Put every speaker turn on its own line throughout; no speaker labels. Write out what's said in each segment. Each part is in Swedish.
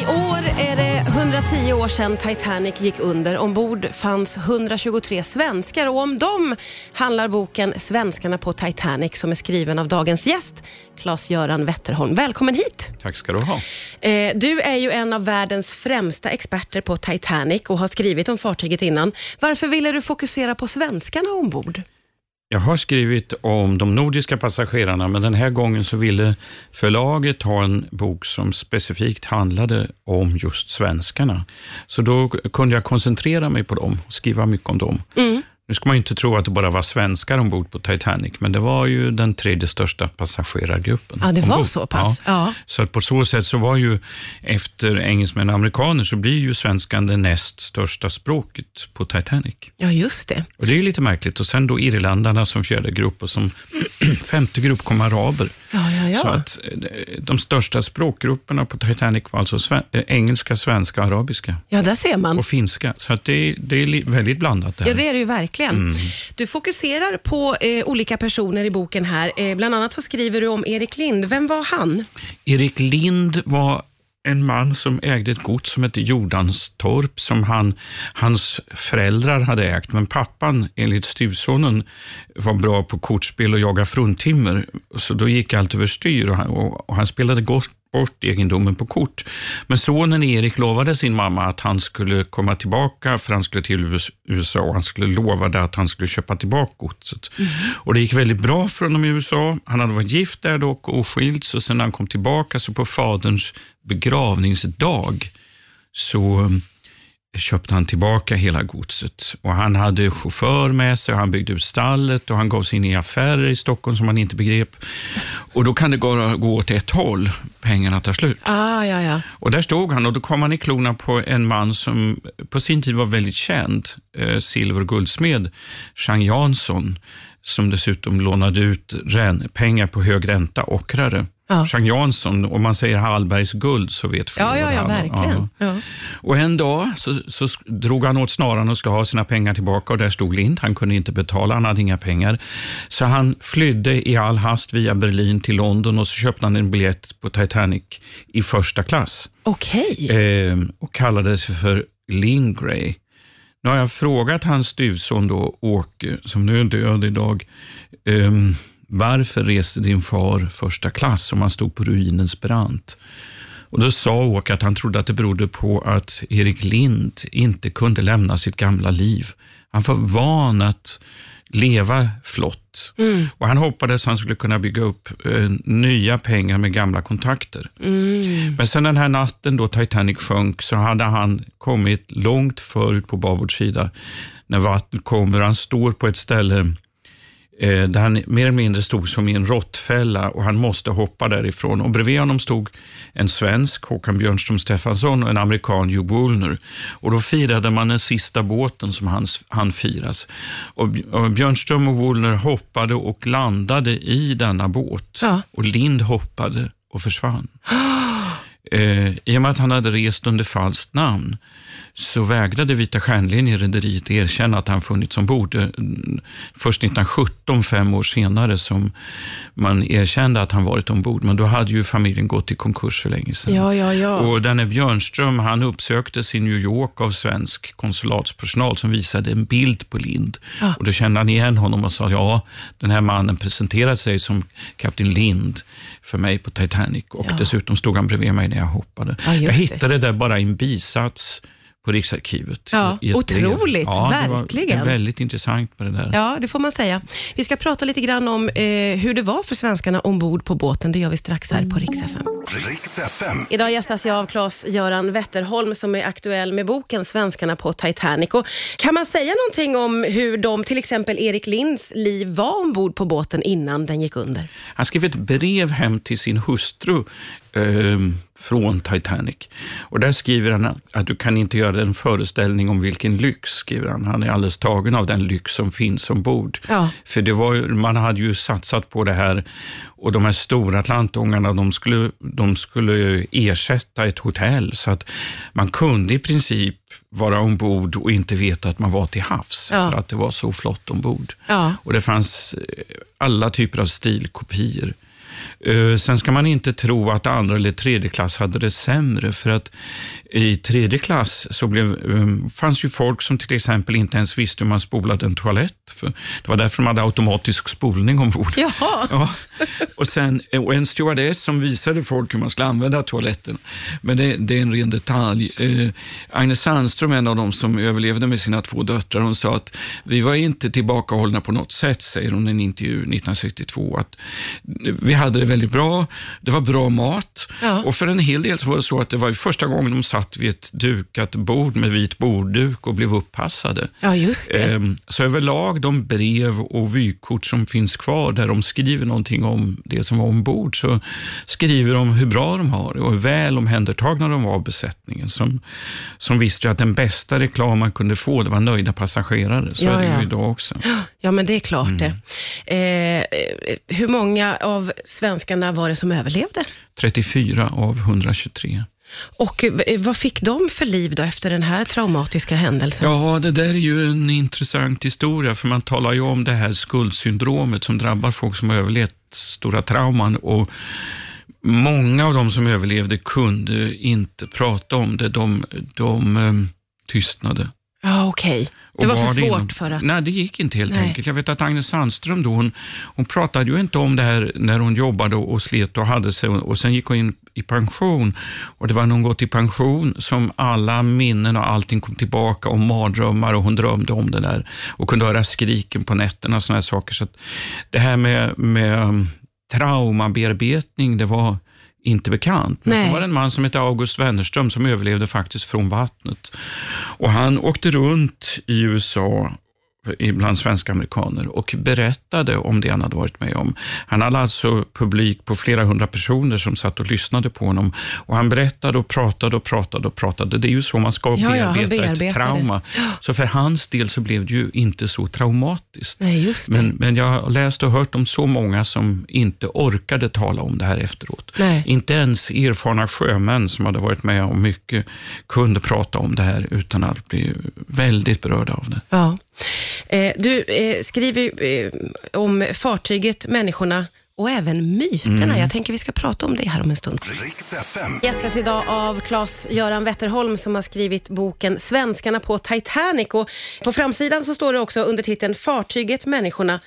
I år är det 110 år sedan Titanic gick under. Ombord fanns 123 svenskar och om dem handlar boken Svenskarna på Titanic som är skriven av dagens gäst, Claes-Göran Wetterholm. Välkommen hit!
Tack ska du ha.
Eh, Du är ju en av världens främsta experter på Titanic och har skrivit om fartyget innan. Varför ville du fokusera på svenskarna ombord?
Jag har skrivit om de nordiska passagerarna, men den här gången så ville förlaget ha en bok som specifikt handlade om just svenskarna. Så då kunde jag koncentrera mig på dem och skriva mycket om dem. Mm. Nu ska man ju inte tro att det bara var svenskar ombord på Titanic, men det var ju den tredje största passagerargruppen.
Ja, det var
ombord.
så pass. Ja.
Så att på så sätt så var ju efter engelsmän och amerikaner så blir ju svenskan det näst största språket på Titanic.
Ja, just det.
Och Det är ju lite märkligt. Och sen då irländarna som fjärde grupp och som femte grupp kom araber.
Ja, ja, ja.
Så att eh, de största språkgrupperna på Titanic var alltså sve- eh, engelska, svenska, arabiska
Ja, där ser man.
och finska. Så att det, är- det är väldigt blandat det här.
Ja, det är det ju verkligen.
Mm.
Du fokuserar på eh, olika personer i boken här. Eh, bland annat så skriver du om Erik Lind. Vem var han?
Erik Lind var en man som ägde ett gods som hette Jordanstorp som han, hans föräldrar hade ägt. Men pappan, enligt stuvsonen var bra på kortspel och jaga fruntimmer. Så då gick allt överstyr och han, och han spelade gott bort egendomen på kort. Men sonen Erik lovade sin mamma att han skulle komma tillbaka för han skulle till USA och han skulle lova att han skulle köpa tillbaka godset. Och det gick väldigt bra för honom i USA. Han hade varit gift där dock och skilts och sen när han kom tillbaka så på faderns begravningsdag så köpte han tillbaka hela godset. Och Han hade chaufför med sig han byggde ut stallet och han gav sig in i affärer i Stockholm som han inte begrep. Och Då kan det bara gå åt ett håll, pengarna tar slut.
Ah, ja, ja.
Och där stod han och då kom han i klorna på en man som på sin tid var väldigt känd, eh, silver och guldsmed, Jean Jansson, som dessutom lånade ut pengar på hög ränta, ockrare.
Ja.
Jean Jansson, om man säger Hallbergs guld så vet fler
Ja, ja, ja, verkligen. Ja.
Och en dag så, så drog han åt snaran och skulle ha sina pengar tillbaka och där stod Lind. Han kunde inte betala, han hade inga pengar. Så han flydde i all hast via Berlin till London och så köpte han en biljett på Titanic i första klass
Okej.
eh, och kallade sig för Lingray. Nu har jag frågat hans styvson då, Åke, som nu är död idag, ehm, varför reste din far första klass om han stod på ruinens brant? Och Då sa Åke att han trodde att det berodde på att Erik Lind inte kunde lämna sitt gamla liv. Han var van att leva flott och han hoppades han skulle kunna bygga upp eh, nya pengar med gamla kontakter. Men sen den här natten då Titanic sjönk så hade han kommit långt förut på babord sida när vattnet kommer. Han står på ett ställe eh, där han mer eller mindre stod som i en råttfälla och han måste hoppa därifrån. Och bredvid honom stod en svensk, Håkan Björnström Stefansson, och en amerikan, Hugh Woolner. Och då firade man den sista båten som han, han firas. Och, och Björnström och Woolner hoppade och landade i denna båt.
Ja.
Och Lind hoppade och försvann. Eh, I och med att han hade rest under falskt namn så vägrade Vita Stjärnlinjen-rederiet erkänna att han funnits ombord. Eh, Först 1917, fem år senare, som man erkände att han varit ombord. Men då hade ju familjen gått i konkurs för länge sedan.
Ja, ja, ja.
Och denne Björnström han uppsöktes i New York av svensk konsulatspersonal som visade en bild på Lind. Och Då kände han igen honom och sa ja, den här mannen presenterade sig som kapten Lind för mig på Titanic. Och
Ja.
dessutom stod han bredvid mig när jag hoppade.
Ja,
jag
det.
hittade det där bara i en bisats på Riksarkivet.
Ja, otroligt,
ja, Det
verkligen.
var väldigt intressant med det där.
Ja, det får man säga. Vi ska prata lite grann om eh, hur det var för svenskarna ombord på båten. Det gör vi strax här på Rix FM.
Riks FM.
Idag gästas jag av Claes-Göran Wetterholm som är aktuell med boken Svenskarna på Titanic. Och kan man säga någonting om hur de, till exempel Erik Linds liv var ombord på båten innan den gick under?
Han skrev ett brev hem till sin hustru eh, från Titanic. Och där skriver han att du kan inte göra en föreställning om vilken lyx, skriver han. Han är alldeles tagen av den lyx som finns ombord.
Ja.
För det var, man hade ju satsat på det här och de här stora Atlantångarna, de skulle, de skulle ersätta ett hotell. Så att man kunde i princip vara ombord och inte veta att man var till havs,
Ja.
för att det var så flott ombord.
Ja.
Och det fanns eh, alla typer av stilkopior. Eh, sen ska man inte tro att andra eller tredje klass hade det sämre, för att i tredje klass så blev, eh, fanns ju folk som till exempel inte ens visste hur man spolade en toalett. För det var därför de hade automatisk spolning ombord.
Jaha.
Ja. Och, sen, och en stewardess som visade folk hur man skulle använda toaletten. Men det, det är en ren detalj. Eh, Agnes Sandström, en av de som överlevde med sina två döttrar, hon sa att vi var inte tillbakahållna på något sätt, säger hon i en intervju 1962. Att vi hade det väldigt bra, det var bra mat
Ja.
och för en hel del var det så att det var första gången de satt vid ett dukat bord med vit bordduk och blev uppassade.
Ja, just det.
Ehm, Så överlag de brev och vykort som finns kvar där de skriver någonting om det som var ombord så skriver de hur bra de har det och hur väl omhändertagna de var av besättningen. Som, som visste att den bästa reklam man kunde få det var nöjda passagerare. Så
Ja,
är det
ja.
ju idag också.
Ja, men det är klart
Mm.
det. Eh, hur många av svenskarna var det som överlevde?
34 av 123.
Och eh, vad fick de för liv då efter den här traumatiska händelsen?
Ja, det där är ju en intressant historia, för man talar ju om det här skuldsyndromet som drabbar folk som har överlevt stora trauman. Och många av de som överlevde kunde inte prata om det. De, de eh, tystnade.
Ja, okej. Det
Och
var för svårt
inom-
för att...
Nej, det gick inte helt
Nej.
enkelt. Jag vet att Agnes Sandström då, hon, hon pratade ju inte om det här när hon jobbade och, och slet och hade sig och, och sen gick hon in i pension. Och det var när hon gått i pension som alla minnen och allting kom tillbaka om mardrömmar och hon drömde om det där och kunde höra skriken på nätterna och här saker. Så att det här med, med um, traumabearbetning, det var inte bekant. Men
Nej.
så var det en man som hette August Wennerström som överlevde faktiskt från vattnet. Och Han åkte runt i USA bland svenska amerikaner och berättade om det han hade varit med om. Han hade alltså publik på flera hundra personer som satt och lyssnade på honom. Och Han berättade och pratade och pratade och pratade. Det är ju så man ska
Ja, ja,
bearbeta ett
bearbetade.
trauma. Så för hans del så blev det ju inte så traumatiskt.
Nej.
Men, men jag har läst och hört om så många som inte orkade tala om det här efteråt.
Nej.
Inte ens erfarna sjömän som hade varit med om mycket kunde prata om det här utan att bli väldigt berörda av det.
Ja. Eh, du eh, skriver eh, om fartyget, människorna och även myterna.
Mm.
Jag tänker vi ska prata om det här om en stund. Gästas idag av Claes-Göran Wetterholm som har skrivit boken Svenskarna på Titanic. Och på framsidan så står det också under titeln Fartyget, människorna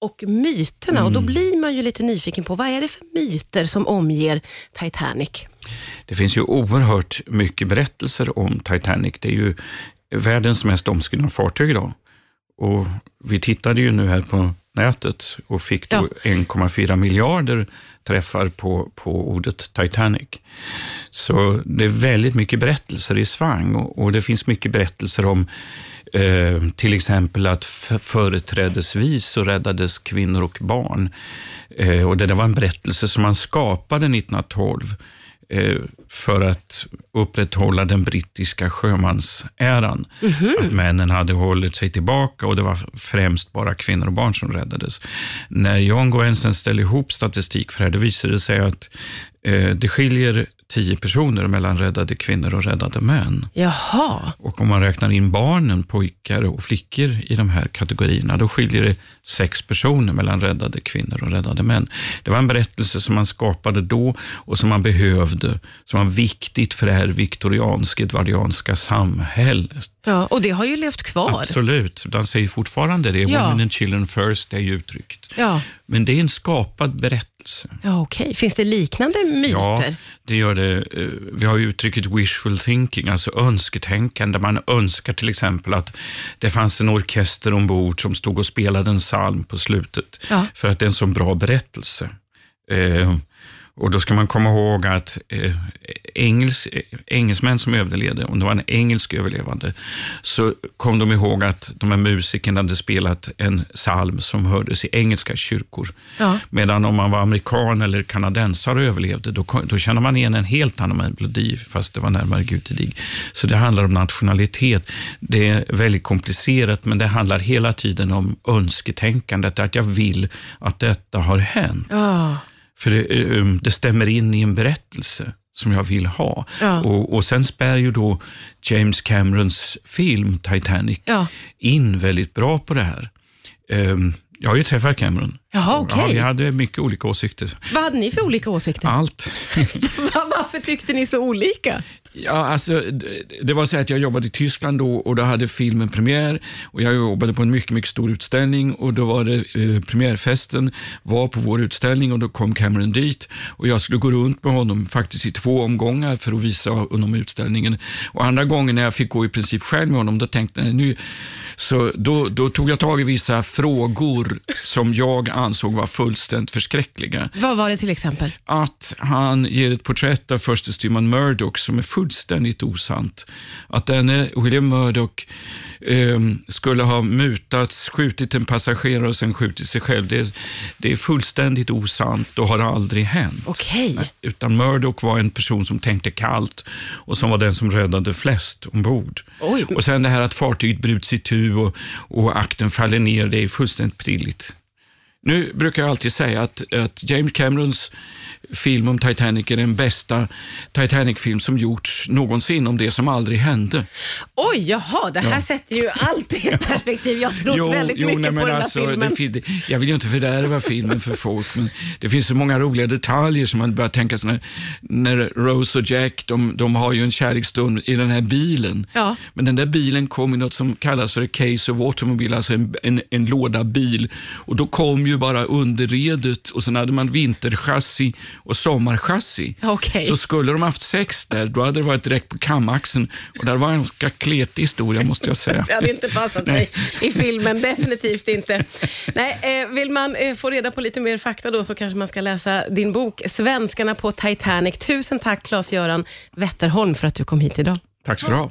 och myterna. Och då blir man ju lite nyfiken på vad är det för myter som omger Titanic?
Det finns ju oerhört mycket berättelser om Titanic. Det är ju världens mest omskrivna fartyg idag. Och vi tittade ju nu här på nätet och fick då 1,4 miljarder träffar på, på ordet Titanic. Så det är väldigt mycket berättelser i svang och, och det finns mycket berättelser om eh, till exempel att företrädesvis så räddades kvinnor och barn. Eh, och det där var en berättelse som man skapade 1912 eh, för att upprätthålla den brittiska sjömansäran. Att männen hade hållit sig tillbaka och det var främst bara kvinnor och barn som räddades. När John Goensen ställde ihop statistik för det här, då visade det sig att eh, det skiljer tio personer mellan räddade kvinnor och räddade män.
Jaha,
Och om man räknar in barnen, pojkar och flickor i de här kategorierna, då skiljer det sex personer mellan räddade kvinnor och räddade män. Det var en berättelse som man skapade då och som man behövde, som var viktigt för det här viktorianska, edvardianska samhället.
ja, och det har ju levt kvar.
Absolut, de säger fortfarande det.
Ja.
Women and children first, det är ju uttryckt.
Ja,
Men det är en skapad berättelse.
Ja okej. Finns det liknande myter?
Ja, det gör det. Eh, Vi har uttrycket wishful thinking, alltså önsketänkande. Man önskar till exempel att det fanns en orkester ombord som stod och spelade en psalm på slutet,
Ja.
för att det är en så bra berättelse. Eh, och Då ska man komma ihåg att eh, engels, engelsmän som överlevde, om det var en engelsk överlevande, så kom de ihåg att de här musikerna hade spelat en psalm som hördes i engelska kyrkor.
Ja.
Medan om man var amerikan eller kanadensare och överlevde, då, då kände man igen en helt annan melodi, fast det var närmare Gud till dig. Så det handlar om nationalitet. Det är väldigt komplicerat, men det handlar hela tiden om önsketänkandet, att jag vill att detta har hänt.
Ja,
För det, eh, det stämmer in i en berättelse som jag vill ha.
Ja.
Och, och sen spär ju då James Camerons film Titanic
Ja.
in väldigt bra på det här. Ehm, Jag har ju träffat Cameron.
Jaha, okej.
Ja, vi hade mycket olika åsikter.
Vad hade ni för olika åsikter?
Allt.
Varför tyckte ni så olika?
Ja, alltså, det- det var så att jag jobbade i Tyskland då och då hade filmen premiär och jag jobbade på en mycket, mycket stor utställning och då var det eh, premiärfesten var på vår utställning och då kom Cameron dit och jag skulle gå runt med honom faktiskt i två omgångar för att visa honom utställningen. Och andra gången när jag fick gå i princip själv med honom, då tänkte jag nu, så då, då tog jag tag i vissa frågor som jag ansåg var fullständigt förskräckliga
Vad var det till exempel?
att han ger ett porträtt av förste styrman Murdoch som är fullständigt osant. Att denne William Murdoch ehm, skulle ha mutats, skjutit en passagerare och sen skjutit sig själv. Det är, det är fullständigt osant och har aldrig hänt. Nej, Utan Murdoch var en person som tänkte kallt och som var den som räddade flest ombord.
Oj.
Och sen det här att fartyget bryts itu och, och akten faller ner, det är fullständigt pilligt. Nu brukar jag alltid säga att, att James Camerons film om Titanic är den bästa Titanic-film som gjorts någonsin om det som aldrig hände.
Oj, jaha, det här
Ja.
sätter ju allt i ett perspektiv. Jag har trott väldigt mycket
nej,
på den här
alltså,
filmen.
det jag vill ju inte fördärva filmen för folk, men det finns så många roliga detaljer som man börjar tänka sig när, när Rose och Jack, de, de har ju en kärleksstund i den här bilen.
Ja.
Men den där bilen kom i något som kallas för case of automobile, alltså en, en, en låda bil. Och då kom ju bara underredet och sen hade man vinterchassi och sommarchassi.
Okej.
Så skulle de haft sex där, då hade det varit direkt på kamaxeln. Och det var en ganska kletig historia måste jag säga.
Det hade inte passat sig i filmen, definitivt inte. Nej, eh, vill man eh, få reda på lite mer fakta då så kanske man ska läsa din bok Svenskarna på Titanic. Tusen tack Claes-Göran Wetterholm för att du kom hit idag.
Tack ska du ha.